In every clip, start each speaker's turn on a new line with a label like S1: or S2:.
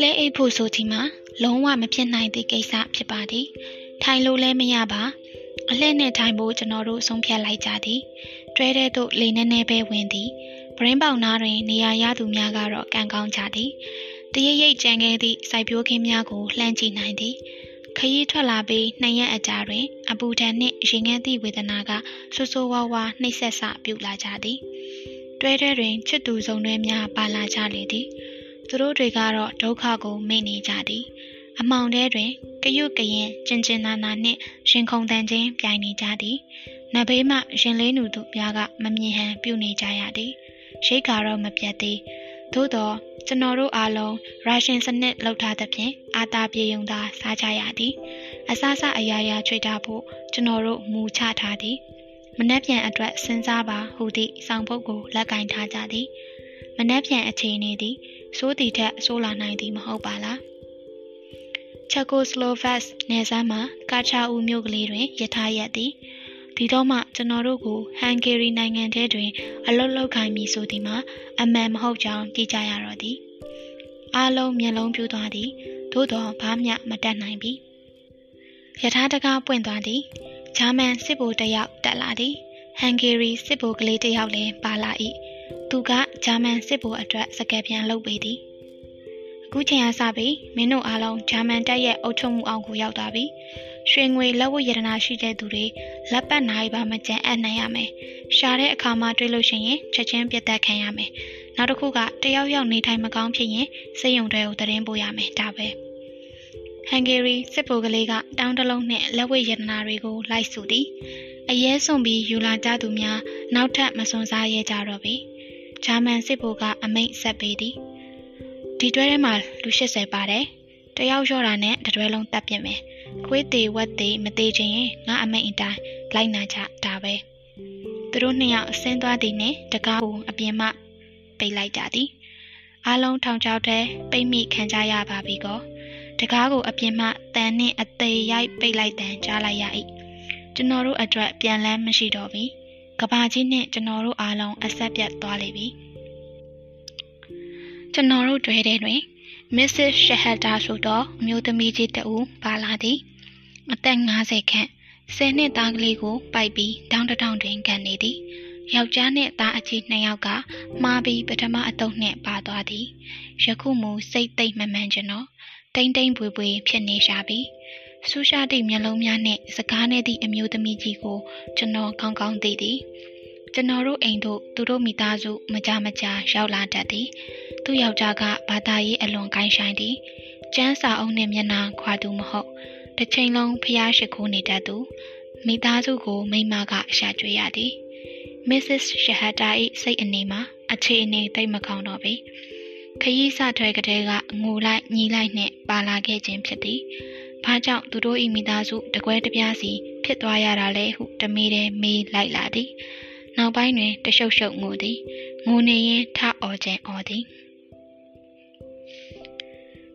S1: လဲအိတ်ဖို့ဆိုဒီမှာလုံးဝမဖြစ်နိုင်သည့်ကိစ္စဖြစ်ပါသည်ထိုင်လို့လည်းမရပါအလှည့်နဲ့ထိုင်ဖို့ကျွန်တော်တို့ဆုံးဖြတ်လိုက်ကြသည်တွဲတဲ့သို့လေနေနေပဲဝင်သည်ဗရင်းပေါင်နာတွင်နေရာရသူများကတော့ကံကောင်းကြသည်တရရိပ်ကြံခဲ့သည့်စိုက်ပျိုးခင်းများကိုလှမ်းကြည့်နိုင်သည် ခရီးထွက်လာပြီးနှစ်ရက်အကြာတွင် အပူဒဏ်နှင့်ရင်ငန်းသည့်ဝေဒနာကဆိုးဆိုးဝါးဝါနှိပ်စက်ဆပြုလာကြသည်တွဲတွဲတွင်ချစ်သူဆုံးတွဲများပါလာကြလေသည်သူတို့တွေကတော့ဒုက္ခကိုမိနေကြသည် အမောင်ထဲတွင်ကရွတ်ကရင်ကျင်ကျင်နာနာနှင့်ရှင်ခုန်တန်ချင်းပြိုင်နေကြသည်နဘေးမှရင်လေးနူသူပြားကမမြင်ဟန်ပြုနေကြရသည်ရိတ်ကတော့မပြတ်သေး သို့တော့ကျွန်တော်တို့အားလုံးရုရှားစနစ်လောက်ထားသဖြင့်အာတာပြေယုံသာစားကြရသည် အစစအရာရာချွေထားဖို့ကျွန်တော်တို့မူချထားသည်မနှက်ပြန်အတွက်စဉ်းစားပါဟူသည့်ဆောင်ပုတ်ကိုလက်ကင်ထားကြသည်မနှက်ပြန်အခြေအနေသည်စိုးတီထက်ဆိုးလာနိုင်သည်မဟုတ်ပါလားချက်ကိုစလိုဗက်နယ်စပ်မှာကာချာဦးမြို့ကလေးတွင်ယထာရက်သည် ဒီတော့မှကျွန်တော်တို့ကိုဟန်ဂေရီနိုင်ငံထဲတွင် အလုတ်လောက်ခိုင်းပြီဆိုသည်မှာအမှန်မဟုတ်ကြောင်းသိကြရတော့သည်အားလုံးမျက်လုံးပြူသွားသည်သို့တော့ဘာမျှမတတ်နိုင်ပြီယထာတကားပွင့်သွားသည်ဂျာမန်စစ်ဗိုလ်တယောက်တက်လာသည်ဟန်ဂေရီစစ်ဗိုလ်ကလေးတယောက်လည်းပါလာ၏သူကဂျာမန်စစ်ဗိုလ်အတွက်စကက်ပြန်လုပ်ပေးသည်အခုချိန်အားစပြီးမင်းတို့အားလုံးဂျာမန်တပ်ရဲ့အုပ်ချုပ်မှုအောက်ကိုရောက်သွားပြီ ရွှေငွေလက်ဝတ်ရတနာရှိတဲ့သူတွေလက်ပတ်နိုင်ပါမကြံအပ်နိုင်ရမယ်ရှာတဲ့အခါမှာတွေ့လို့ရှိရင်ချက်ချင်းပြတ်သက်ခံရမယ်နောက်တစ်ခုကတယောက်ယောက်နေထိုင်မကောင်းဖြစ်ရင်စိတ်ယုံတွေကိုတရင်ပို့ရမယ်ဒါပဲဟန်ဂေရီစစ်ဗိုလ်ကလေးကတောင်းတလုံးနဲ့လက်ဝတ်ရတနာတွေကိုလိုက်စုသည်အရဲစွန်ပြီးယူလာကြသူများနောက်ထပ်မစွန်စားရဲကြတော့ပြီဂျာမန်စစ်ဗိုလ်ကအမိန့်ဆက်ပေးသည်ဒီတွဲထဲမှာလူ80ပါတယ်တယောက်လျှော့တာနဲ့တတွဲလုံးတပ်ပြစ်မယ် ခွေးသေးဝက်သေးမသေးခြင်းရင်ငါအမိန့်အတိုင်းလိုက်နာကြဒါပဲသူတို့နှစ်ယောက်ဆင်းသွားသည်နှင့်တကားကိုအပြင်မှပိတ်လိုက်ကြသည်အားလုံးထောင်ချောက်ထဲပိတ်မိခံကြရပါပြီကောတကားကိုအပြင်မှတန်နှင့်အသေးရိုက်ပိတ်လိုက်တန်ကြားလိုက်ရ၏ကျွန်တော်တို့အတွက်ပြန်လန်းမရှိတော့ပြီကဘာကြီးနှင့်ကျွန်တော်တို့အားလုံးအဆက်ပြတ်သွားလိမ့်ပြီကျွန်တော်တို့တွေ့တဲ့တွင် Mrs. Shahada ဆိုသောအမျိုးသမီးကြီးတဦးပါလာသည်အသက်50ခန့်ဆယ်နှစ်သားကလေးကိုပိုက်ပြီးတောင်းတထောင်တွင်ကန်နေသည်ယောက်ျားနှင့်သားအကြီးနှစ်ယောက်ကမှားပြီးပထမအတုပ်နှင့်ပါသွားသည်ယခုမူစိတ်သိမ့်မမှန်ကျွန်တော်တိမ့်တိမ့်ပွေပွေဖြစ်နေရှာပြီဆူရှာသည့်မျက်လုံးများနှင့်စကားနဲ့သည့်အမျိုးသမီးကြီးကိုကျွန်တော်ကောင်းကောင်းသိသည် ကျွန်တော်တို့အိမ်တို့သူတို့မိသားစုမကြမကြာရောက်လာတတ်သည်သူ့ယောက်ျားကဘာသာရေးအလွန်ကိုင်းဆိုင်သည်ကျန်းစာအုပ်နှင့်မျက်နှာခွာသူမဟုတ်တစ်ချိန်လုံးဖျားရှိခိုးနေတတ်သူမိသားစုကိုမိမကအရှာကျွေးရသည် Mrs. Shahada ၏စိတ်အနေမှာအခြေအနေသိမကောင်းတော့ပေခရီးစထွဲကလေးကငိုလိုက်ညီလိုက်နှင့်ပါလာခဲ့ခြင်းဖြစ်သည်ဘာကြောင့်သူတို့၏မိသားစုတကွဲတပြားစီဖြစ်သွားရတာလဲဟုတမေးတဲ့မေးလိုက်လာသည် နောက်ပိုင်းတွင်တရှုပ်ရှုပ်ငိုသည်ငိုနေရင်ထအော်ခြင်းအော်သည်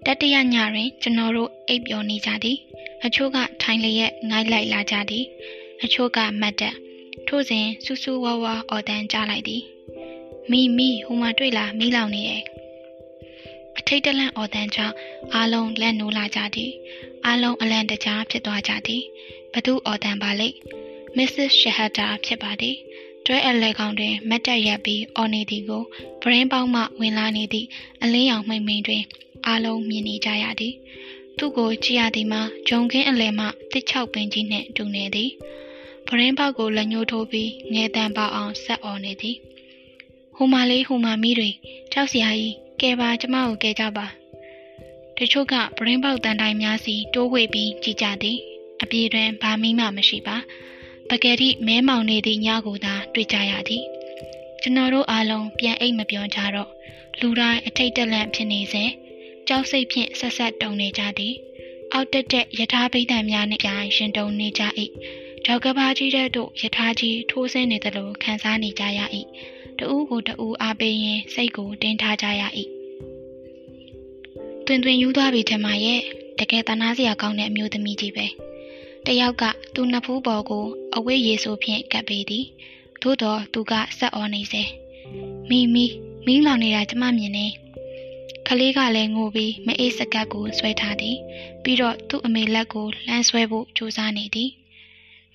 S1: တတရညတွင်ကျွန်တော်တို့အိပ်ပျော်နေကြသည် အချို့ကထိုင်လျက်ငိုင်းလိုက်လာကြသည် အချို့ကမတ်တက်ထို့စဉ်စူးစူးဝါးဝါအော်တန်ကြားလိုက်သည်မိမိဟိုမှာတွေ့လားမိလောင်နေရဲ့အထိတ်တလန့်အော်တန်ကြောင့်အားလုံးလက်နိုးလာကြသည်အားလုံးအလန့်တကြားဖြစ်သွားကြသည်ဘသူအော်တန်ပါလိမ့် Mrs. Shahada ဖြစ်ပါသည် တွဲအလဲကောင်တွင်မတ်တက်ရပ်ပြီးအော်နေသည်ကိုဗရင်းပေါင်းမှဝင်လာနေသည့်အလင်းရောင်မှိန်မှိန်တွင်အားလုံးမြင်နေကြရသည်သူ့ကိုကြည့်ရသည်မှာဂျုံခင်းအလဲမှတစ်ချောက်ပင်ကြီးနှင့်တူနေသည်ဗရင်းပေါက်ကိုလက်ညှိုးထိုးပြီးငဲတန်ပေါအောင်ဆက်អော်နေသည်ဟိုမာလေးဟိုမာမီးတွေကြောက်စရာကြီးကဲပါကျမကိုကဲကြပါတချို့ကဗရင်းပေါက်တန်တိုင်များစီတိုးဝေပြီးကြည်ကြသည်အပြေတွင်ဘာမီးမှမရှိပါ ပကယ်တိမဲမောင်နေသည့်ညကိုသာတွေ့ကြရသည်ကျွန်တော်တို့အားလုံးပြန်အိတ်မပြောကြတော့လူတိုင်းအထိတ်တလန့်ဖြစ်နေစေကြောက်စိတ်ဖြင့်ဆက်ဆက်တုန်နေကြသည် အောက်တက်တဲ့ယထာပိဋကများနှင့်ပြန်ရှင်တုန်နေကြ၏ဒေါက်ကဘာကြီးတဲ့တို့ယထာကြီးထိုးဆင်းနေသလိုခံစားနေကြရ၏တဦးကိုတဦးအားပေးရင်စိတ်ကိုတင်းထားကြရ၏တွင်တွင်ယူသွားပြီထင်ပါရဲ့တကယ်တနာစရာကောင်းတဲ့အမျိုးသမီးကြီးပဲ တယောက်ကသူ့နှစ်ဖူးပေါ်ကို အဝိရေဆိုဖြင့်ကပ်ပေးသည်သို့တော်သူကဆက်အော်နေစေမိမိမိလောင်နေတာကျမမြင်နေခလေးကလည်းငိုပြီးမအေးစကတ်ကိုဆွဲထားသည် ပြီးတော့သူ့အမေလက်ကိုလှမ်းဆွဲဖို့ကြိုးစားနေသည်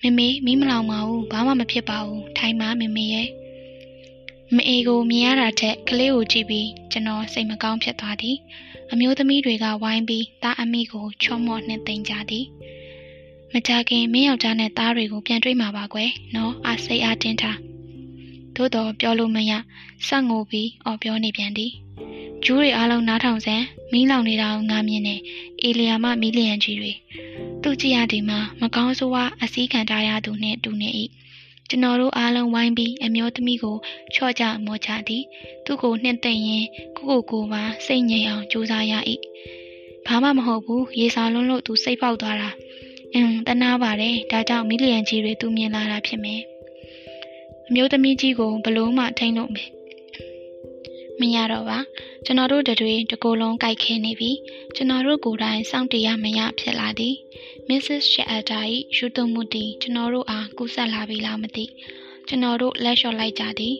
S1: မမေမိမလောင်ပါဘူးဘာမှမဖြစ်ပါဘူးထိုင်ပါမမေရဲ့မအေကိုမြင်ရတာထက်ကလေးကိုကြည့်ပြီးကျွန်တော်စိတ်မကောင်းဖြစ်သွားသည် အမျိုးသမီးတွေကဝိုင်းပြီးသားအမိကိုချော့မော့နှင်သိမ့်ကြသည် မကြခင်မင်းယောက်ျားနဲ့သားတွေကိုပြန်တွေ့မှာပါကွယ်နော်အားစိတ်အားတင်းထားသို့တော့ပြောလို့မရဆက်ငိုပြီးအော်ပြောနေပြန်သည်ဂျူးတွေအားလုံးနားထောင်စမ်းမီးလောင်နေတာကိုငါမြင်နေအေလီယာမမီလီယန်ကြီးတွေသူကြည့်ရဒီမှာမကောင်းဆိုးဝါအစည်းခံထားရသူနှင့်တူနေ၏ကျွန်တော်တို့အားလုံးဝိုင်းပြီးအမျိုးသမီးကိုချော့ကြမော့ကြသည် သူ့ကိုနှင့်သိမ့်ရင်ကိုကိုကိုပါစိတ်ငြိမ်အောင်ကြိုးစားရ၏ဘာမှမဟုတ်ဘူးရေစာလွန်းလို့သူစိတ်ပေါက်သွားတာ အင်းတနာပါတယ်ဒါကြောင့်မီလီယန်ကြီးတွေသူမြင်လာတာဖြစ်မယ်အမျိုးသမီးကြီးကိုဘလို့မှထိန်လို့မရတော့ပါကျွန်တော်တို့တွေတကိုယ်လုံးကြိုက်ခဲနေပြီကျွန်တော်တို့ကိုယ်တိုင်စောင့်တရားမရဖြစ်လာသည် Mrs. Shelter ၏ယူသွမှုတည်ကျွန်တော်တို့အားကူးဆက်လာပြီလားမသိကျွန်တော်တို့လက်လျှော့လိုက်ကြသည်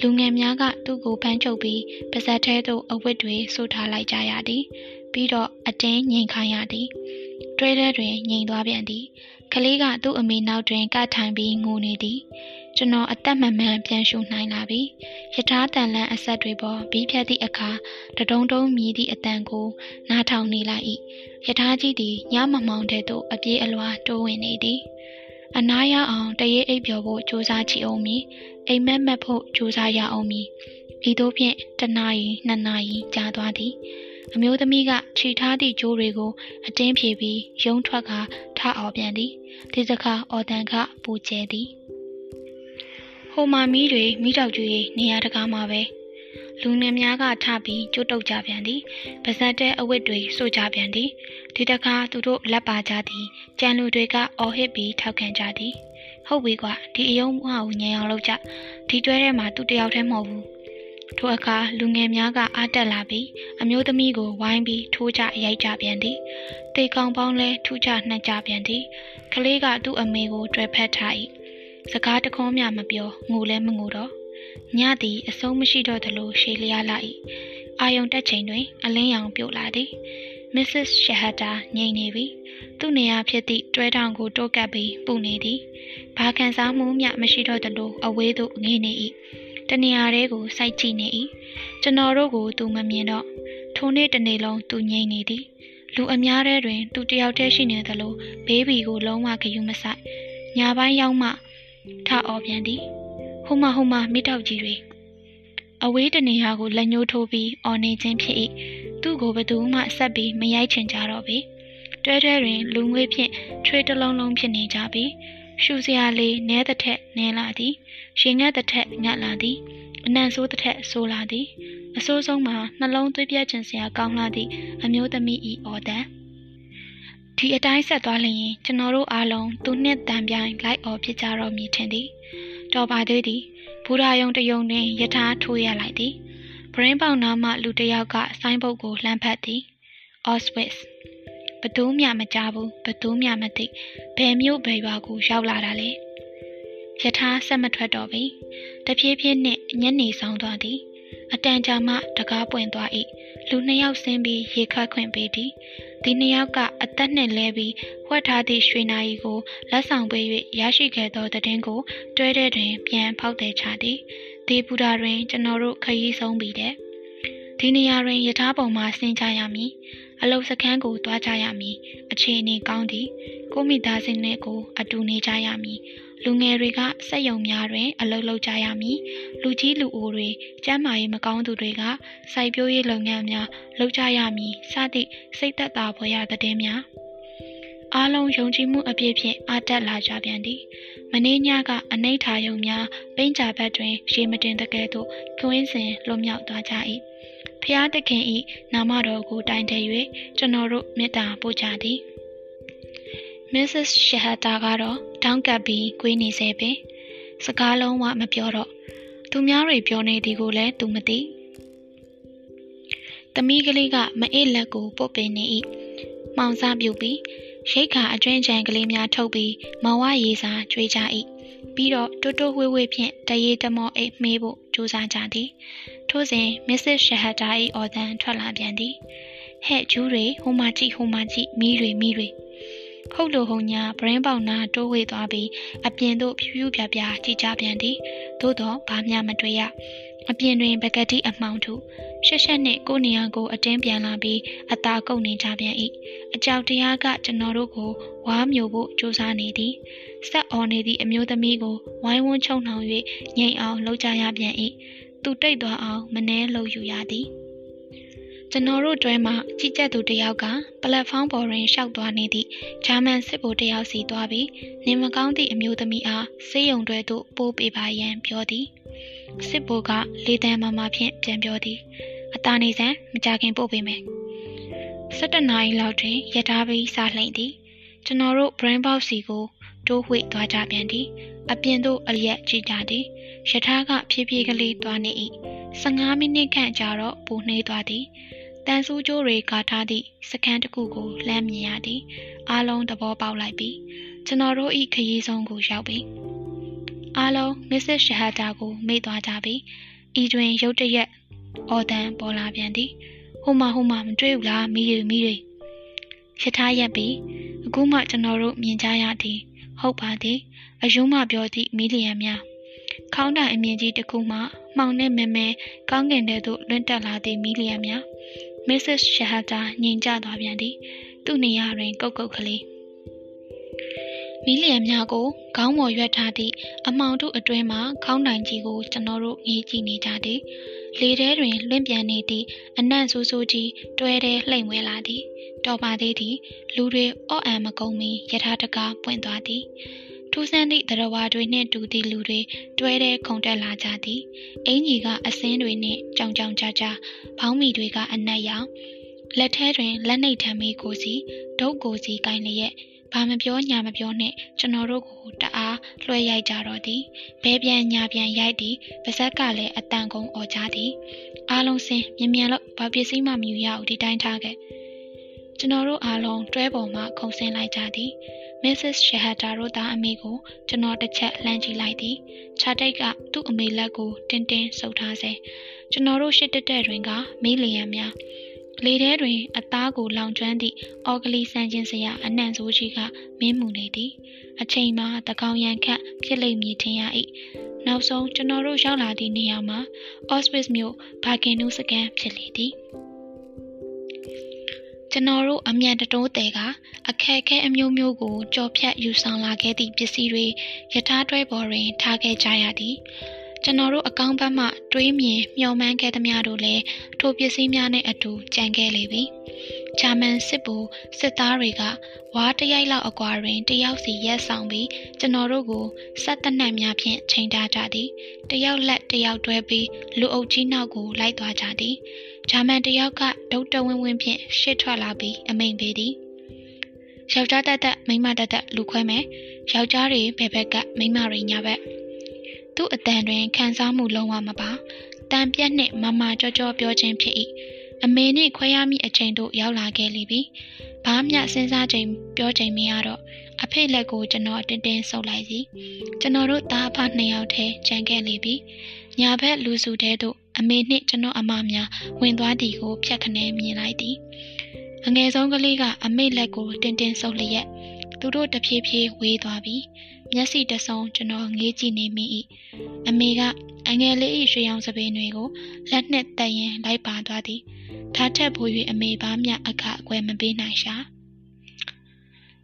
S1: လူငယ်များကသူ့ကိုဖမ်းချုပ်ပြီးပါဇက်ထဲသို့အဝတ်တွေဆိုထားလိုက်ကြရသည် ပြီးတော့အတင်းငိန်ခိုင်းရသည် တွဲထဲတွင်ငိန်သွားပြန်သည်ကလေးကသူ့အမေနောက်တွင်ကထိုင်ပြီးငိုနေသည်ကျွန်တော်အသက်မမှန်ပြန်ရှုနိုင်လာပြီယထာတန်လန်းအဆက်တွေပေါ်ဘီးဖြတ်သည့်အခါတဒုံတုံးမြည်သည့်အတန်ကိုနားထောင်နေလိုက်၏ယထာကြီးသည်ညမမောင်တဲ့သို့အပြေးအလွှာတိုးဝင်နေသည်အနားရအောင်တရေအိပ်ပျော်ဖို့ကြိုးစားချီအောင်မီအိမ်မက်မက်ဖို့ကြိုးစားရအောင်မီဤသို့ဖြင့်တနာရီနှစ်နာရီကြာသွားသည် အမျိုးသမီးကခြိထားသည့်ကြိုးတွေကို အတင်းဖြေပြီးရုံးထွက်ကထအော်ပြန်သည်ဒီစခါအော်တန်ကပူကျဲသည်ဟိုမာမီးတွေမိတောက်ကျွေးနေရာတကားမှာပဲလူငယ်များကထပြီးကျွတ်တုတ်ကြပြန်သည်ပါဇက်တဲ့အဝတ်တွေစို့ကြပြန်သည်ဒီတခါသူတို့လက်ပါကြသည်ကြံလူတွေကအော်ဟစ်ပြီးထောက်ခံကြသည်ဟုတ်ပြီကွာဒီအယုံမအောင်ညံအောင်လုပ်ကြဒီတွဲထဲမှာသူတယောက်တည်းမဟုတ်ဘူး ထိုအခါလူငယ်များကအားတက်လာပြီးအမျိုးသမီးကိုဝိုင်းပြီးထိုးကြရိုက်ကြပြန်သည်တေကောင်ပေါင်းလဲထူးကြနှက်ကြပြန်သည်ကလေးကသူ့အမေကိုတွဲဖက်ထား၏စကားတခွန်းမျှမပြောငိုလဲမငိုတော့ညသည်အဆုံးမရှိတော့သလိုရှေလျားလာ၏အာယုံတက်ချိန်တွင် အလင်းရောင်ပြုတ်လာသည် Mrs. Shahata ငြိမ်နေပြီသူ့နေရာဖြစ်သည့်တွဲထောင်ကိုတိုးကပ်ပြီးပူနေသည်ဘာခံစားမှုမျှမရှိတော့သလိုအဝေးသို့ငေးနေ၏ တနေရာလေးကိုစိုက်ကြည့်နေ၏ကျွန်တော်တို့ကိုသူမမြင်တော့ထိုနေ့တနေ့လုံးသူငြိမ်နေသည်လူအများထဲတွင်သူတယောက်တည်းရှိနေသလိုဘေးဘီကိုလုံးဝဂယုမဆိုင်ညပိုင်းရောက်မှထအော်ပြန်သည်ဟိုမဟိုမမိတောက်ကြီးတွေအဝေးတနေရာကိုလက်ညှိုးထိုးပြီးအော်နေခြင်းဖြစ်၏သူ့ကိုဘသူမှဆက်ပြီးမရိုက်ချင်ကြတော့ပေတွဲတွဲတွင်လူငွေဖြင့်ချွေးတလုံးလုံးဖြစ်နေကြပြီ ရှူစရာလေးနဲတဲ့ထက်နဲလာသည်ရင်ငတ်တဲ့ထက်ငတ်လာသည်အနံ့ဆိုးတဲ့ထက်ဆိုးလာသည်အဆိုးဆုံးမှာနှလုံးသွေးပြတ်ခြင်းစရာကောင်းလာသည့်အမျိုးသမီးဤအော်တန်ဒီအတိုင်းဆက်သွားလျင်ကျွန်တော်တို့အားလုံးသူနှစ်တန်ပြိုင်လိုက်အော်ဖြစ်ကြတော့မည်ထင်သည်တော်ပါသေးသည်ဘူရာယုံတယုံတွင်ယထာထိုးရလိုက်သည်ဗရင်းပေါင်နာမှလူတစ်ယောက်ကဆိုင်းပုတ်ကိုလှမ်းဖက်သည် Auschwitz ဘ သူမှမကြဘူးဘသူမှမသိဘယ်မျိုးဘယ်ရွာကိုရောက်လာတာလဲယထာဆက်မထွက်တော့ပြီတဖြည်းဖြည်းနှင့်ညနေဆောင်သွားသည်အတန်ကြာမှတကားပွင့်သွား၏လူနှစ်ယောက်ဆင်းပြီးရေခတ်ခွင့်ပေးသည်ဒီနှစ်ယောက်ကအသက်နှင့်လဲပြီးဝှက်ထားသည့်ရွှေနာရီကိုလက်ဆောင်ပေး၍ရရှိခဲ့သောတည်င်းကိုတွဲတဲ့တွင် ပြန်ဖောက်တယ်ချသည်ဒီပူတာတွင်ကျွန်တော်တို့ခရီးဆုံးပြီတဲ့ဒီနေရာတွင်ယထာပုံမှာဆင်းကြရမည် အလုစခန်းကိုတွားကြရမည်အခြေအနေကောင်းသည်ကိုမိသားစုနှင့်ကို အတူနေကြရမည်လူငယ်တွေကစက်ယုံများတွင် အလုပ်လုပ်ကြရမည်လူကြီးလူအိုတွေကျန်းမာရေးမကောင်းသူတွေကစိုက်ပျိုးရေးလုပ်ငန်းများလုပ်ကြရမည်စသည့်စိတ်သက်သာဖွယ်ရာသတင်းများအားလုံးယုံကြည်မှုအပြည့်ဖြင့်အားတက်လာကြပြန်သည်မင်းညကအနိဋ္ဌာယုံများပိန့်ကြဘက်တွင်ရေမတင်တကယ်သို့ခွင်းစဉ်လွတ်မြောက်သွားကြ၏ ဖျားသခင်၏နာမတော်ကိုတိုင်တယ်၍ကျွန်တော်တို့မေတ္တာပို့ကြသည် Mrs. Shahata ကတော့တောင်းကပ်ပြီးကွေးနေစေပင်စကားလုံးဝမပြောတော့သူများတွေပြောနေသည်ကိုလည်းသူမသိသမီးကလေးကမအေးလက်ကိုပုတ်ပင်နေ၏မောင်စားပြုတ်ပြီးရိတ်ခါအကျွင်းချံကလေးများထုတ်ပြီးမောင်ဝရေးစာကျွေးကြ၏ပြီးတော့တိုးတိုးဝေးဝေးဖြင့်တရေတမောအိတ်မေးဖို့ ကြိုးစားကြသည်ထို့စဉ်မစ္စစ်ရှဟတာ၏အော်တန်ထွက်လာပြန်သည်ဟဲ့ဂျူးတွေဟိုမကြည့်ဟိုမကြည့်မီးတွေမီးတွေဟုတ်လိုဟုံညာဘရင်ပေါင်နာတိုးဝေသွားပြီးအပြင်သို့ဖြူဖြူပြပြကြည့်ကြပြန်သည်သို့တော့ဘာမှမတွေ့ရ အပြင်တွင်ပကတိအမှောင်ထုရှက်ရှက်နှင့်ကိုနေရာကိုအတင်းပြန်လာပြီးအသာကုန်နေကြပြန်၏အကြောက်တရားကကျွန်တော်တို့ကိုဝါမျိုးဖို့ကြိုးစားနေသည်ဆက်အော်နေသည့်အမျိုးသမီးကိုဝိုင်းဝန်းချုံနှောင်၍ငြိမ်အောင်လှုပ်ကြရပြန်၏သူတိတ်သွားအောင်မနှဲလှုပ်ယူရသည်ကျွန်တော်တို့တွဲမှာကြီးကြပ်သူတယောက်ကပလက်ဖောင်းပေါ်တွင်ရှောက်သွားနေသည့်ဂျာမန်စစ်ဗိုလ်တယောက်စီသွားပြီးနေမကောင်းသည့်အမျိုးသမီးအားစေးရုံတွဲသို့ပို့ပေးပါရန်ပြောသည် စစ်ဗိုလ်ကလေတံမမဖြင့်ပြန်ပြောသည်အတာနေစံမကြခင်ပို့ပေးမယ်17နာရီလောက်တွင်ရထားပြီးစလှိမ့်သည်ကျွန်တော်တို့ brain box စီကိုတိုးဝှေ့သွားကြပြန်သည်အပြင်သို့အရက်ကြည့်ကြသည်ရထားကဖြည်းဖြည်းကလေးသွားနေ၏15မိနစ်ခန့်ကြာတော့ပူနှေးသွားသည်တန်ဆူးကြိုးတွေကာထားသည့်စခန်းတစ်ခုကိုလှမ်းမြင်ရသည်အားလုံးသဘောပေါက်လိုက်ပြီကျွန်တော်တို့ဤခရီးဆုံးကိုရောက်ပြီ အားလုံးမစ္စစ်ရှဟတာကိုမေ့သွားကြပြီဤတွင်ရုတ်တရက်အော်တန်ပေါ်လာပြန်သည်ဟိုမှဟိုမှမတွေ့ဘူးလားမိရီမိရီရထားရက်ပြီအခုမှကျွန်တော်တို့မြင်ကြရသည်ဟုတ်ပါသည်အယုံမှပြောသည့်မီလီယံများခေါင်းတိုင်အမြင့်ကြီးတစ်ခုမှမှောင်နဲ့မဲမဲကောင်းကင်ထဲသို့လွင့်တက်လာသည့်မီလီယံများမစ္စစ်ရှဟတာညင်ကြသွားပြန်သည်သူ့နေရာတွင် ကုတ်ကုတ်ကလေး မီလီယံများကိုခေါင်းပေါ်ရွက်ထားသည့်အမောင်တို့အတွင်းမှခေါင်းတိုင်ကြီးကိုကျွန်တော်တို့ငေးကြည့်နေကြသည်လေထဲတွင်လွင့်ပြန်နေသည့်အနံ့ဆိုးဆိုးကြီးတွဲတဲ့လှိမ့်ဝဲလာသည်တော်ပါသေးသည်လူတွေအော့အံမကုန်မီယထာတကားပွင့်သွားသည်ထူးဆန်းသည့်တရဝါတွေနှင့်တူသည့်လူတွေတွဲတဲ့ခုန်တက်လာကြသည်အင်ကြီးကအစင်းတွေနှင့်ကြောင်ကြောင်ကြကြဘောင်းမီတွေကအနက်ရောင်လက်ထဲတွင်လက်နှိပ်ထမ်းမီကိုစီဒုတ်ကိုစီကိုင်းလျက် ဘာမပြောညာမပြောနဲ့ကျွန်တော်တို့ကိုတအားလွှဲရိုက်ကြတော့သည်ဘဲပြန်ညာပြန်ရိုက်သည်ပါဇက်ကလည်းအတန်ကုန်អော်ကြသည်အားလုံးစင်မြင်မြန်လို့ဘာပစ္စည်းမှမယူရဘူးဒီတိုင်းထားခဲ့ကျွန်တော်တို့အားလုံးတွဲပေါ်မှခုံဆင်းလိုက်ကြသည် Mrs. Shahata တို့သားအမေကိုကျွန်တော်တစ်ချက်လှမ်းကြည့်လိုက်သည်ခြာတိတ်ကသူ့အမေလက်ကိုတင်းတင်းဆုပ်ထားစေကျွန်တော်တို့ရှစ်တက်တဲ့တွင်ကမီးလျံများ လေထဲတွင်အသားကိုလောင်ကျွမ်းသည့်အော်ဂလီဆန်ချင်းစရာအနှံ့ဆိုးကြီးကမင်းမှုနေသည်အချိန်မှာတကောင်ရန်ခန့်ဖြစ်လိမ့်မည်ထင်ရ၏နောက်ဆုံးကျွန်တော်တို့ရောက်လာသည့်နေရာမှာ Auschwitz မြို့ဘာကင်နူးစကန်ဖြစ်လေသည်ကျွန်တော်တို့အမြန်တတိုးတဲကအခက်အခဲအမျိုးမျိုးကိုကြော်ဖြတ်ယူဆောင်လာခဲ့သည့်ပစ္စည်းတွေယထာတွဲပေါ်တွင်ထားခဲ့ကြရသည် ကျွန်တော်တို့အကောင်းဘက်မှတွေးမြင်မျှော်မှန်းခဲ့သမျှတို့လည်းထိုပစ္စည်းများနဲ့အတူကြံခဲ့လေပြီဂျာမန်စစ်ဗိုလ်စစ်သားတွေကဝါးတရိုက်လောက်အကွာတွင်တယောက်စီရက်ဆောင်ပြီးကျွန်တော်တို့ကိုစက်တနက်များဖြင့်ချိန်ထားကြသည်တယောက်လက်တယောက်တွဲပြီးလူအုပ်ကြီးနောက်ကိုလိုက်သွားကြသည်ဂျာမန်တယောက်ကဒုတ်တဝင်းဝင်းဖြင့်ရှစ်ထွက်လာပြီးအမိန်ပေးသည်ယောက်ျားတက်တက်မိန်းမတက်တက်လူခွဲမယ်ယောက်ျားတွေဘယ်ဘက်ကမိန်းမတွေညာဘက် သူ့အတန်တွင်ခံစားမှုလုံးဝမပါတန်ပြက်နှင့်မမကြောကြောပြောခြင်းဖြစ်၏အမေနှင့်ခွဲရမိအချိန်တို့ရောက်လာခဲ့လိပြီဘာမျှစဉ်းစားချိန်ပြောချိန်မရတော့အဖေလက်ကိုကျွန်တော်တင်းတင်းဆုပ်လိုက်စီကျွန်တော်တို့သားဖနှစ်ယောက်တည်းကြံခဲ့လိပြီညာဘက်လူစုတဲသို့အမေနှင့်ကျွန်တော်အမများဝင်သွားသည်ကိုဖြတ်ခနဲမြင်လိုက်သည်အငယ်ဆုံးကလေးကအမေလက်ကိုတင်းတင်းဆုပ်လျက် သူတို့တဖြည်းဖြည်းဝေးသွားပြီးမျက်စိတဆုံကျွန်တော်ငေးကြည့်နေမိ၏အမေကအငယ်လေး၏ရွှေရောင်စပင်တွေကိုလက်နှင့်တက်ရင်လိုက်ပါသွားသည်ထားထက်ဖို့၍အမေဘာမျှအခအကွယ်မပေးနိုင်ရှာ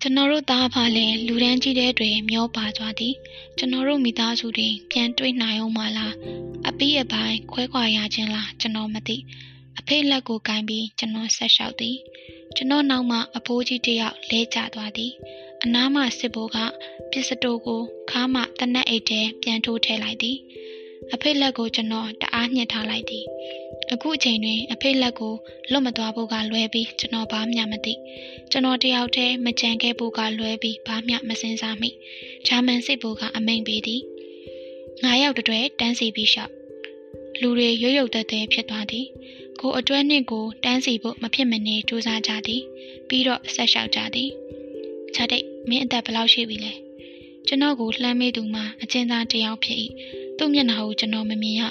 S1: ကျွန်တော်တို့သားဖလည်းလူတန်းကြီးတဲ့တွေမျောပါသွားသည်ကျွန်တော်တို့မိသားစုတွေပြန်တွေ့နိုင်အောင်မလားအပီးအပိုင်းခွဲခွာရခြင်းလားကျွန်တော်မသိအဖေလက်ကိုကင်ပြီးကျွန်တော်ဆက်လျှောက်သည် ကျွန်တော်နောက်မှအဖိုးကြီးတယောက်လဲကျသွားသည်အနားမှစစ်ဘိုးကပစ္စတိုကိုခါမှတနက်အိတ်ထဲပြန်ထိုးထည့်လိုက်သည်အဖေလက်ကိုကျွန်တော်တအားညှစ်ထားလိုက်သည်အခုအချိန်တွင်အဖေလက်ကိုလွတ်မသွားဖို့ကလွဲပြီးကျွန်တော်ဘာမှမသိကျွန်တော်တယောက်တည်းမကြံခဲ့ဖို့ကလွဲပြီးဘာမှမစင်စားမိဂျာမန်စစ်ဘိုးကအမိန်ပေးသည်ငါးယောက်တည်းတန်းစီပြီးရှောက်လူတွေရွရွတ်သက်သက်ဖြစ်သွားသည် ကိုအတွဲနှင့်ကိုတန်းစီဖို့မဖြစ်မနေစူးစမ်းကြသည်ပြီးတော့ဆက်လျှောက်ကြသည်ချာတိတ်မင်းအသက်ဘယ်လောက်ရှိပြီလဲကျွန်တော်ကိုလှမ်းမေးသူမှအကျဉ်းသားတစ်ယောက်ဖြစ်၏သူ့မျက်နှာကိုကျွန်တော်မမြင်ရ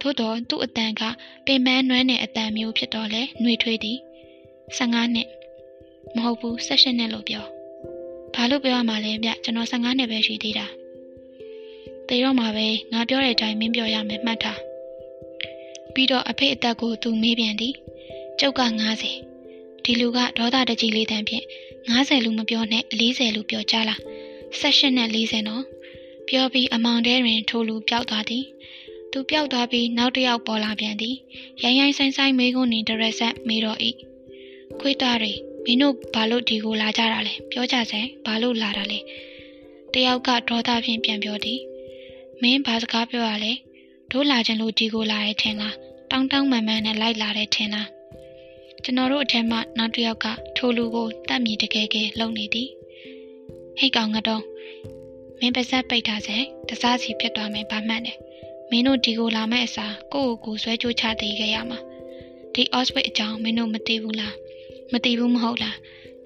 S1: ထို့တော့သူ့အတန်ကပင်ပန်းနွမ်းတဲ့အတန်မျိုးဖြစ်တော့လဲနှွေထွေးသည်15နှစ်မဟုတ်ဘူး16နှစ်လို့ပြောဘာလို့ပြောရမှာလဲဗျကျွန်တော်15နှစ်ပဲရှိသေးတာတေတော့မှာပဲငါပြောတဲ့အတိုင်းမင်းပြောရမယ်မှတ်ထား ပြီးတော့အဖေအသက်ကိုသူမေးပြန်သည်ကျုပ်က90ဒီလူကဒေါသတကြီးလေးတန်းဖြင့်90လူမပြောနဲ့40လူပြောကြလား18နဲ့40နော်ပြောပြီးအမောင်တဲတွင်ထိုလူပျောက်သွားသည်သူပျောက်သွားပြီးနောက်တစ်ယောက်ပေါ်လာပြန်သည်ရိုင်းရိုင်းဆိုင်ဆိုင်မေးခွန်းနေတရက်ဆက်မေးတော့၏ခွေးသားတွေမင်းတို့ဘာလို့ဒီကိုလာကြတာလဲပြောကြစမ်းဘာလို့လာတာလဲတယောက်ကဒေါသဖြင့်ပြန်ပြောသည်မင်းဘာစကားပြောရလဲတို့လာခြင်းလို့ဒီကိုလာရဲထင်လား တောင်းတောင်းမှန်မှန်နဲ့လိုက်လာတဲ့ထင်လားကျွန်တော်တို့အထက်မှနောက်တစ်ယောက်ကထိုလူကိုတတ်မြည်တကယ်ကဲလုံနေသည်ဟိတ်ကောင်ကတော့မင်းပါဇက်ပိတ်ထားစေတစားစီဖြစ်သွားမယ်ဗမှတ်တယ်မင်းတို့ဒီကိုလာမဲ့အစားကိုယ့်ကိုယ်ကိုဆွဲကြိုးချသေးခဲ့ရမှာဒီ Oswald အကြောင်းမင်းတို့မသိဘူးလားမသိဘူးမဟုတ်လား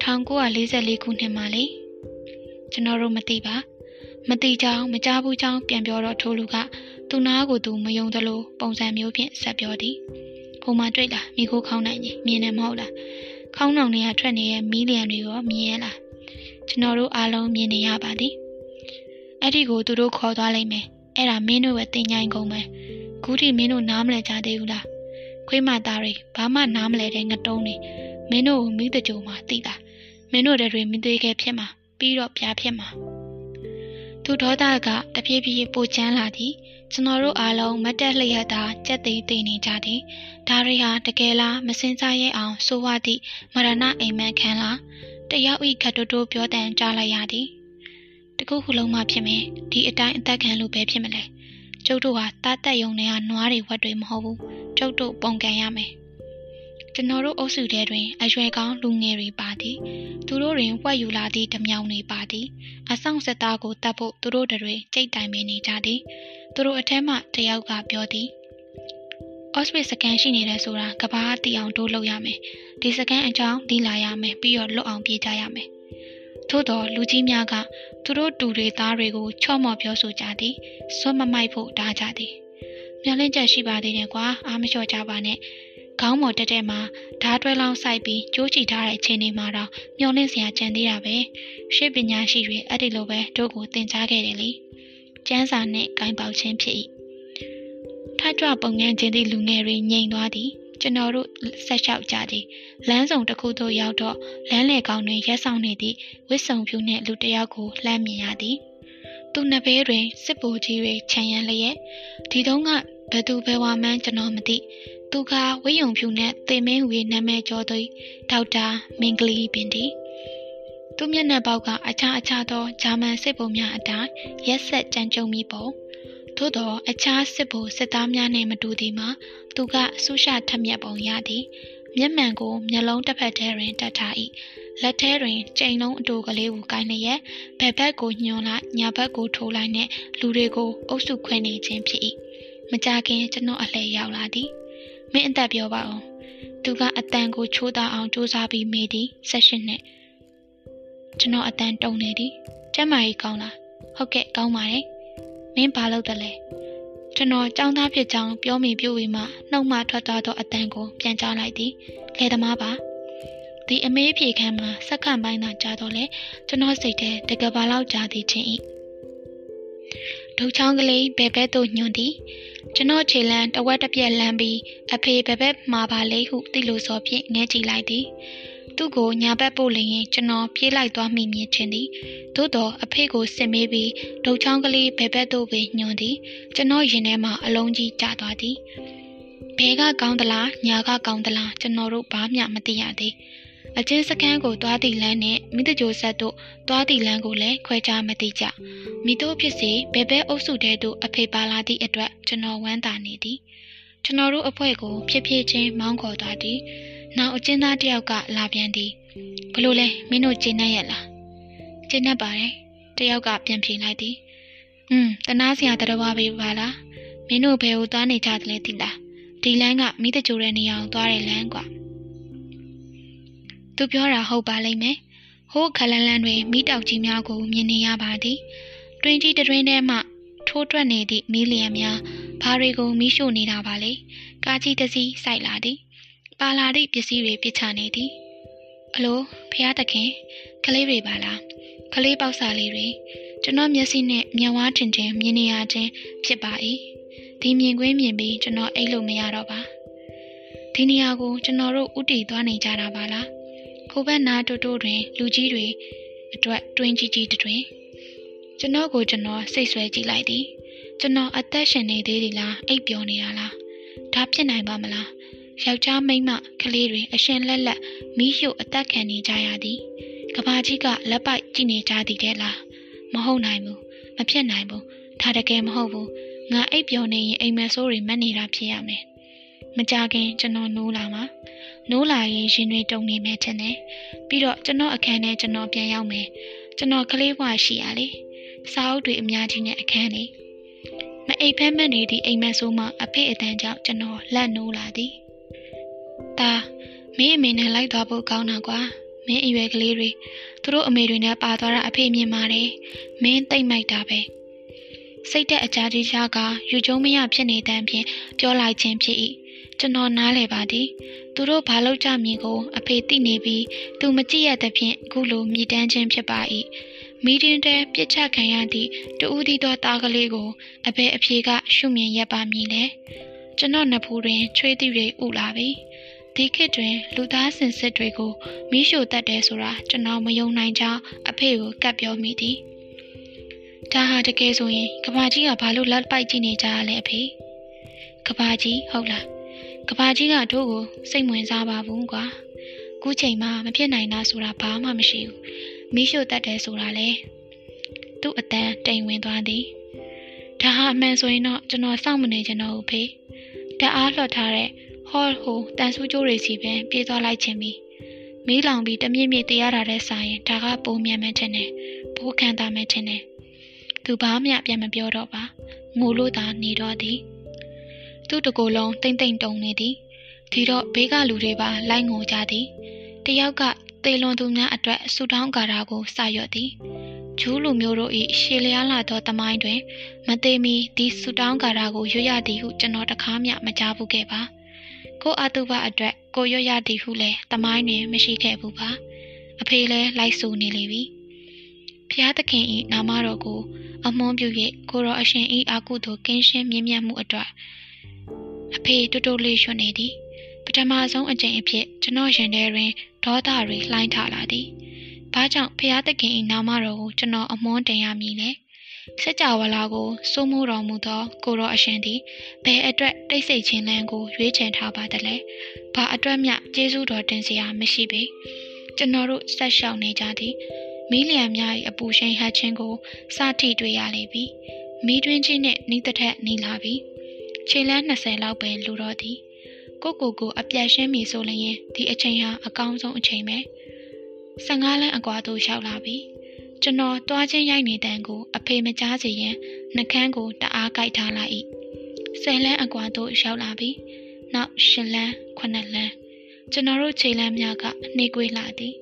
S1: 1944ခုနှစ်မှာလေကျွန်တော်တို့မသိပါမသိကြောင်းမကြားဘူးကြောင်းပြန်ပြောတော့ထိုးလူက သူနာကိုသူမယုံသလိုပုံစံမျိုးဖြင့်ဆက်ပြောသည်ဟိုမှာတွေ့လားမိခိုးခေါင်းနိုင်ကြီးမြင်နေမဟုတ်လားခေါင်းနောင်တွေကထွက်နေတဲ့မီးလျံတွေရောမြင်ရလားကျွန်တော်တို့အားလုံးမြင်နေရပါသည်အဲ့ဒီကိုသူတို့ခေါ်သွားလိုက်မယ်အဲ့ဒါမင်းတို့ရဲ့တင်ញိုင်းကုန်မယ်ခုထိမင်းတို့နားမလဲကြသေးဘူးလားခွေးမသားတွေဘာမှနားမလဲတဲ့ငတုံးတွေမင်းတို့ကိုမိတကြုံမှာသိတာမင်းတို့တွေမိသေးခဲ့ဖြစ်မှာပြီးတော့ပြားဖြစ်မှာ သူဒေါသကတပြေးပြေးပိုချမ်းလာသည်ကျွန်တော်တို့အားလုံးမတ်တက်လျက်သာကြက်သိသိနေကြသည်ဒါတွေဟာတကယ်လားမစင်စားရဲအောင်ဆိုဝသည့်မရဏအိမ်မက်ခံလားတယောက်ဤခတ်တိုးတိုးပြောတန်ကြားလိုက်ရသည်တခုခုလုံးမှဖြစ်မယ်ဒီအတိုင်းအသက်ခံလို့ပဲဖြစ်မလဲကျုပ်တို့ဟာတားတက်ယုံတွေကနွားတွေဝက်တွေမဟုတ်ဘူးကျုပ်တို့ပုံကန်ရမယ် ကျွန်တော်တို့အုပ်စုထဲတွင် အရွယ်ကောင်းလူငယ်တွေပါသည်သူတို့တွင်ဝက်ယူလာသည့်ဓမြောင်တွေပါသည်အဆောင်စစ်သားကိုတတ်ဖို့သူတို့တွေကြိတ်တိုင်ပင်နေကြသည်သူတို့အထက်မှတယောက်ကပြောသည်အော့စပစ်စကန်ရှိနေတယ်ဆိုတာကဘာတီအောင်တိုးလုပ်ရမယ်ဒီစကန်အကြောင်းဒီလာရမယ်ပြီးတော့လွတ်အောင်ပြေးကြရမယ်ထို့တော့လူကြီးများကသူတို့တူတွေသားတွေကိုချော့မော့ပြောဆိုကြသည်စွတ်မမိုက်ဖို့တားကြသည်မျောလင့်ချက်ရှိပါသေးတယ်ကွာအားမလျှော့ကြပါနဲ့ ခေါင်းပေါ်တက်တက်မှာဓာတ်တွဲလောင်းဆိုင်ပြီးကြိုးချီထားတဲ့အချိန်လေးမှာတော့မျောလင့်စရာကြံသေးတာပဲရှေ့ပညာရှိတွေအဲ့ဒီလိုပဲတို့ကိုသင်ကြားခဲ့တယ်လေကျန်းစာနဲ့ဂိုင်းပေါက်ခြင်းဖြစ်၏ထကြွပုံငန်းခြင်းသည့်လူငယ်တွေငြိမ်သွားသည်ကျွန်တော်တို့ဆက်လျှောက်ကြသည်လမ်းဆောင်တစ်ခုသို့ရောက်တော့လမ်းလေကောင်တွင်ရက်ဆောင်နေသည့်ဝစ်စုံဖြူနှင့်လူတစ်ယောက်ကိုလှမ်းမြင်ရသည် သူနှစ်ဘဲတွင်စစ်ဗိုလ်ကြီးတွေခြံရံလျက်ဒီတုန်းကဘသူဘဲဝါမှန်းကျွန်တော်မသိသူကဝိယုံဖြူနဲ့သေမင်းဝေနာမည်ကျော်သူဒေါက်တာမင်္ဂလီပင်တီသူမျက်နှာပေါက်ကအခြားအခြားသောဂျာမန်စစ်ဗိုလ်များအတိုင်းရက်ဆက်ကြမ်းကြုတ်မိပုံသို့သောအခြားစစ်ဗိုလ်စစ်သားများနှင့်မတူသည်မှာသူကဆူရှထက်မြက်ပုံရသည်မျက်မှန်ကိုမျက်လုံးတစ်ဖက်ထဲတွင်တက်ထား၏ လက်ထဲတွင်ကြိမ်လုံးအတူကလေးကိုကိုင်းလျက်ဘက်ဘက်ကိုညွှန်လိုက်ညာဘက်ကိုထိုးလိုက်နှင့်လူတွေကိုအုပ်စုခွဲနေခြင်းဖြစ်၏မကြခင်ကျွန်တော်အလှည့်ရောက်လာသည်မင်းအသက်ပြောပါအောင်သူကအတန်ကိုချိုးသားအောင်စူးစမ်းပြီးမေးသည်ဆက်ရှင်နဲ့ကျွန်တော်အတန်တုံနေသည်ကျမကြီးကောင်းလားဟုတ်ကဲ့ကောင်းပါတယ်မင်းဘာလုပ်တယ်လဲကျွန်တော်ចောင်းသားဖြစ်ကြောင်းပြောမိပြို့ဝေမှနှုတ်မှထွက်သွားသောအတန်ကိုပြန်ကြားလိုက်သည်လေသမားပါ ဒီအမေးဖြေခန်းမှာစက္ကန့်ပိုင်းသာကြာတော့လေကျွန်တော်စိတ်ထဲတကဘာလောက်ကြာသည်ချင်း၏ဒုတ်ချောင်းကလေးဘယ်ဘက်သို့ညွှန်သည်ကျွန်တော်ခြေလန်းတဝက်တစ်ပြက်လမ်းပြီးအဖေဘဘက်မှာပါလေဟုသိလို့စောဖြင့်ငဲကြည့်လိုက်သည်သူ့ကိုညာဘက်ပို့လျင်ကျွန်တော်ပြေးလိုက်သွားမိမြင်ချင်းသည်သို့တော့အဖေကိုစစ်မေးပြီးဒုတ်ချောင်းကလေးဘယ်ဘက်သို့ပဲညွှန်သည်ကျွန်တော်ရင်ထဲမှာအလုံးကြီးကျသွားသည်ဘဲကကောင်းသလားညာကကောင်းသလားကျွန်တော်တို့ဘာမှမသိရသေး အချင်းစခန်းကိုသွားသည့်လမ်းနဲ့မိတကြိုဆက်တို့သွားသည့်လမ်းကိုလည်းခွဲခြားမသိကြမိတို့ဖြစ်စေဘယ်ဘဲအုပ်စုတဲတို့အဖေပါလာသည့်အတွက်ကျွန်တော်ဝမ်းသာနေသည်ကျွန်တော်တို့အဖွဲ့ကိုဖြစ်ဖြစ်ချင်းမောင်းခေါ်သွားသည်နောက်အချင်းသားတယောက်ကလာပြန်သည်ဘလို့လဲမင်းတို့ကျင်းနေရလားကျင်းနေပါတယ်တယောက်ကပြန်ဖြေလိုက်သည်อืมတနာစရာတရဝပေးပါလားမင်းတို့ဘယ်ကိုသွားနေကြသလဲသိလားဒီလမ်းကမိတကြိုတဲ့နေရာကိုသွားတဲ့လမ်းကွာ သူပြောတာဟုတ်ပါလိမ့်မယ်ဟိုးခလန်းလန်းတွေမိတောက်ကြီးများကိုမြင်နေရပါသည်တွင်ကြီးတွင်ထဲမှထိုးထွက်နေသည့်မီလီယံများဘာတွေကိုမိရှို့နေတာပါလေကားကြီးတစ်စီးစိုက်လာသည်ပါလာသည့်ပစ္စည်းတွေပစ်ချနေသည်အလိုဖះတခင်ကလေးတွေပါလားကလေးပေါက်စာလေးတွေကျွန်တော်မျက်စိနဲ့မျက်ဝါးထင်ထင်မြင်နေရခြင်းဖြစ်ပါ၏ဒီမြင်ကွင်းမြင်ပြီးကျွန်တော်အိတ်လို့မရတော့ပါဒီနေရာကိုကျွန်တော်တို့ဥတီသွားနေကြတာပါလား ခိုးဘက်နာတိုတိုတွင် လူကြီးတွေအတွက်တွင်းကြီးကြီးတွင်ကျွန်တော်ကိုကျွန်တော်စိတ်ဆွဲကြည့်လိုက်သည်ကျွန်တော်အသက်ရှင်နေသေးသည်လားအိပ်ပျော်နေတာလားဒါဖြစ်နိုင်ပါမလားယောက်ျားမိန်းမကလေးတွေအရှင်လက်လက်မီးရှို့အသက်ခံနေကြရသည်ကဘာကြီးကလက်ပိုက်ကြည့်နေကြသည်တဲ့လားမဟုတ်နိုင်ဘူးမဖြစ်နိုင်ဘူးဒါတကယ်မဟုတ်ဘူးငါအိပ်ပျော်နေရင်အိမ်မက်ဆိုးတွေမက်နေတာဖြစ်ရမယ် မကြခင်ကျွန်တော်နိုးလာမှာနိုးလာရင်ရှင်တွေတုံနေမယ်ထင်တယ်ပြီးတော့ကျွန်တော်အခန်းထဲကျွန်တော်ပြန်ရောက်မယ်ကျွန်တော်ကလေးဘွားရှိရလေစာအုပ်တွေအများကြီးနဲ့အခန်းလေးမအိပ်ဖက်မက်နေသည့်အိမ်မက်ဆိုးမှအဖေအတန်းကြောင့်ကျွန်တော်လက်နိုးလာသည်ဒါမင်းအမေနဲ့လိုက်သွားဖို့ကောင်းတာကွာမင်းအရွယ်ကလေးတွေသူတို့အမေတွေနဲ့ပါသွားတာအဖေမြင်ပါတယ်မင်းတိတ်မိုက်တာပဲစိတ်တဲ့အကြကြီးရှားကယူကျုံမရဖြစ်နေတဲ့အပြင်ပြောလိုက်ခြင်းဖြစ်၏ ကျွန်တော်နားလဲပါသည်သူတို့ဘာလို့ကြမည်ကို အဖေသိနေပြီးသူမကြည့်ရတဲ့ဖြင့်အခုလိုမြည်တမ်းခြင်းဖြစ်ပါ၏မီတင်းတဲပြစ်ချခံရသည့်တူဦးသီးသောသားကလေးကိုအဖေအဖြေကရှုမြင်ရပါမည်လေကျွန်တော်နဖူးတွင်ချွေးသီးတွေဥလာပြီဒီခေတ်တွင်လူသားစင်စစ်တွေကိုမိရှို့တတ်တယ်ဆိုတာကျွန်တော်မယုံနိုင်ကြောင်းအဖေကိုကပ်ပြောမိသည်ဒါဟာတကယ်ဆိုရင်ကဘာကြီးကဘာလို့လက်ပိုက်ကြည့်နေကြရလဲအဖေကဘာကြီးဟုတ်လား ကဘာကြီးကတို့ကိုစိတ်ဝင်စားပါဘူးကွာခုချိန်မှာမဖြစ်နိုင်တာဆိုတာဘာမှမရှိဘူးမိရှို့တတ်တယ်ဆိုတာလေသူ့အတန်းတိမ်ဝင်သွားသည်ဒါဟာအမှန်ဆိုရင်တော့ကျွန်တော်စောင့်မနေချင်တော့ဘူးဖေတအားလှော်ထားတဲ့ဟော်ဟိုတန်ဆူးကြိုးတွေစီပင်ပြေးသွားလိုက်ခြင်းပြီးမီးလောင်ပြီးတမြင့်မြင့်တရားတာတဲ့ဆိုင်ရင်ဒါကပုံမြန်မှန်းခြင်းနဲ့ပိုးခံတာမှန်းခြင်းနဲ့သူဘာမှပြန်မပြောတော့ပါငိုလို့သာနေတော့သည် သူ့တကိုယ်လုံးတိမ့်တိမ့်တုံနေသည်ဒီတော့ဘေးကလူတွေပါလိုက်ငိုကြသည်တယောက်ကသေလွန်သူများအတွက်ဆူတောင်းကာတာကိုစရွတ်သည်ဂျူးလူမျိုးတို့၏ရှေလျားလာသောတမိုင်းတွင် မသေးမီဒီဆူတောင်းကာတာကိုရွတ်ရသည်ဟုကျွန်တော်တခါမှမကြားဘူးခဲ့ပါကိုအတုပအတွက်ကိုရွတ်ရသည်ဟုလည်းတမိုင်းတွင်မရှိခဲ့ဘူးပါအဖေလည်းလိုက်ဆိုနေလေပြီဖျားသခင်၏နာမတော်ကို အမွန်ပြု၍ကိုရောအရှင်၏အာကုသို့ကင်းရှင်းမြင့်မြတ်မှုအတွက် အဖေတူတူလေးရွှတ်နေသည်ပထမဆုံးအကြိမ်အဖြစ်ကျွန်တော်ရင်ထဲတွင်ဒေါသတွေလှိုင်းထလာသည်။ဘာကြောင့်ဖျားသခင်၏နာမတော်ကိုကျွန်တော်အမွန်းတင်ရမည်လဲ။စัจ java လာကိုစိုးမိုးတော်မူသော ကိုရောအရှင်သည်ဘယ်အတွက်တိတ်ဆိတ်ခြင်းလန်းကိုရွေးချယ်ထားပါသလဲ။ဘာအတွက်မျှကျေးဇူးတော်တင်စရာမရှိပေ။ကျွန်တော်တို့ဆက်ရှောင်နေကြသည်။မီးလျံများ၏အပူရှိန်ဟတ်ခြင်းကိုစထိတွေ့ရလေပြီ။မီးတွင်းချင်းနှင့်နီးတစ်ထက်နီးလာပြီ။ ခြေလန်း20လောက်ပဲလူတော်သည်။ကိုကိုကိုအပြတ်ရှင်းပြီဆိုလျင်ဒီအချိန်ဟာအကောင်းဆုံးအချိန်ပဲ15လမ်းအကွာသို့ရောက်လာပြီကျွန်တော်တွားချင်းရိုက်နေတဲ့ကိုအဖေမကြားစေရင်နှကန်းကိုတအားကြိုက်ထားလိုက်၏10လမ်းအကွာသို့ရောက်လာပြီနောက်10လမ်း9လမ်းကျွန်တော်တို့ခြေလမ်းများကနှေးကွေးလာသည်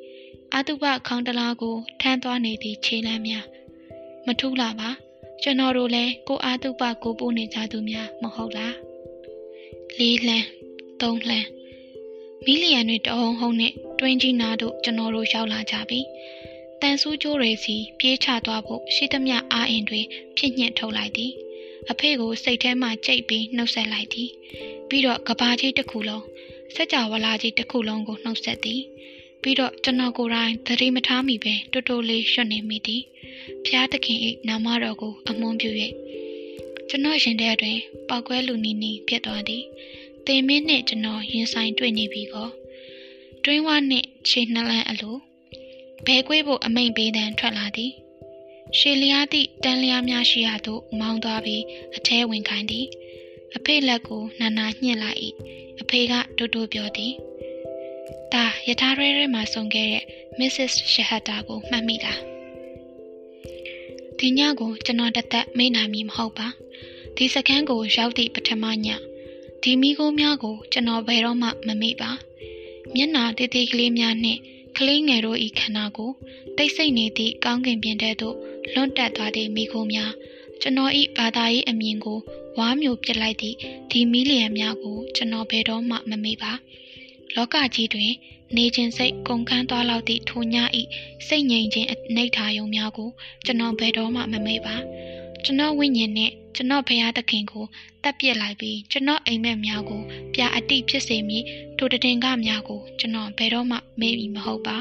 S1: အတုပခေါင်းတလားကိုထမ်းသွားနေသည့်ခြေလမ်းများမထူးလာပါ ကျွန်တော်တို့လည်းကိုအာတုပကိုပို့နေကြသူများမဟုတ်လားလေးလမ်းသုံးလှမ်းမီလီယံတွေတအုံဟုံနဲ့တွင်းကြီးနာတို့ကျွန်တော်တို့ရောက်လာကြပြီတန်ဆူးကျိုးတွေစီပြေးချသွားဖို့ရှိသမျှအာအင်တွေဖြစ်ညှင့်ထုတ်လိုက်သည်အဖေကိုစိတ်ထဲမှကြိတ်ပြီးနှုတ်ဆက်လိုက်သည် ပြီးတော့ကဘာကြီးတစ်ခုလုံးစက်ကြဝဠာကြီးတစ်ခုလုံးကိုနှုတ်ဆက်သည် ပြီးတော့ကျွန်တော်ကိုယ်တိုင်သတိမထားမိပဲတိုးတိုးလေးရွှတ်နေမိသည်ဖျားသခင်၏နာမတော်ကိုအမွန်ပြု၍ကျွန်တော်ရှင်တဲ့အတွင်ပောက်ကွဲလူနီနီဖြစ်သွားသည်သေမင်းနှင့်ကျွန်တော်ရင်ဆိုင်တွေ့နေပြီကောတွင်းဝနှင့်ခြေနှလန်းအလိုဘဲကွေးဖို့အမိန်ပေးတန်းထွက်လာသည်ရှေလျားသည့်တန်လျားများရှိရာသို့မောင်းသွားပြီးအထဲဝင်ခိုင်းသည် အဖေလက်ကိုနာနာညှစ်လိုက်၏အဖေကတိုးတိုးပြောသည် ဒါယထာရဲရဲမှာဆုံခဲ့တဲ့ Mrs. Shahata ကိုမှတ်မိလားဒီညကိုကျွန်တော်တသက်မေ့နိုင်မည်မဟုတ်ပါဒီစကန်းကိုရောက်သည့်ပထမညဒီမိခိုးများကိုကျွန်တော်ဘယ်တော့မှမမေ့ပါမျက်နာတေးသေးကလေးများနှင့်ကလေးငယ်တို့၏ခန္ဓာကိုတိတ်ဆိတ်နေသည့်ကောင်းကင်ပြင်ထဲသို့လွန့်တက်သွားသည့်မိခိုးများကျွန်တော်ဤဘာသာရေးအမြင်ကိုဝါမျိုးပြစ်လိုက်သည့်ဒီမီလီယံများကိုကျွန်တော်ဘယ်တော့မှမမေ့ပါ လောကကြီးတွင် နေခြင်းစိတ်ကုန်ခန်းသွားလောက်သည့်ထိုညဤစိတ်ငြိမ်ခြင်းအနိဋ္ဌာယုံများကိုကျွန်တော်ဘယ်တော့မှမမေ့ပါကျွန်တော်ဝိညာဉ်နဲ့ကျွန်တော်ဘုရားသခင်ကိုတပ်ပစ်လိုက်ပြီးကျွန်တော်အိမ်မက်များကိုပြအတိဖြစ်စေမည်ထိုတည်ငကများကိုကျွန်တော်ဘယ်တော့မှမေ့ပြီးမဟုတ်ပါ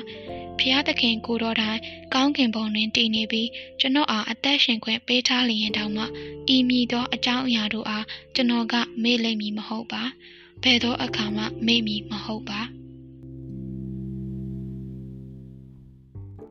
S1: ဘုရားသခင်ကိုတော်တိုင်ကောင်းကင်ဘုံတွင်တည်နေပြီးကျွန်တော်အားအသက်ရှင်ခွင့်ပေးထားလျင်တောင်မှဤမည်သောအကြောင်းအရာတို့အားကျွန်တော်ကမေ့လိမ့်မည်မဟုတ်ပါ ဘယ်သောအခါမှမေ့မည်မဟုတ်ပါ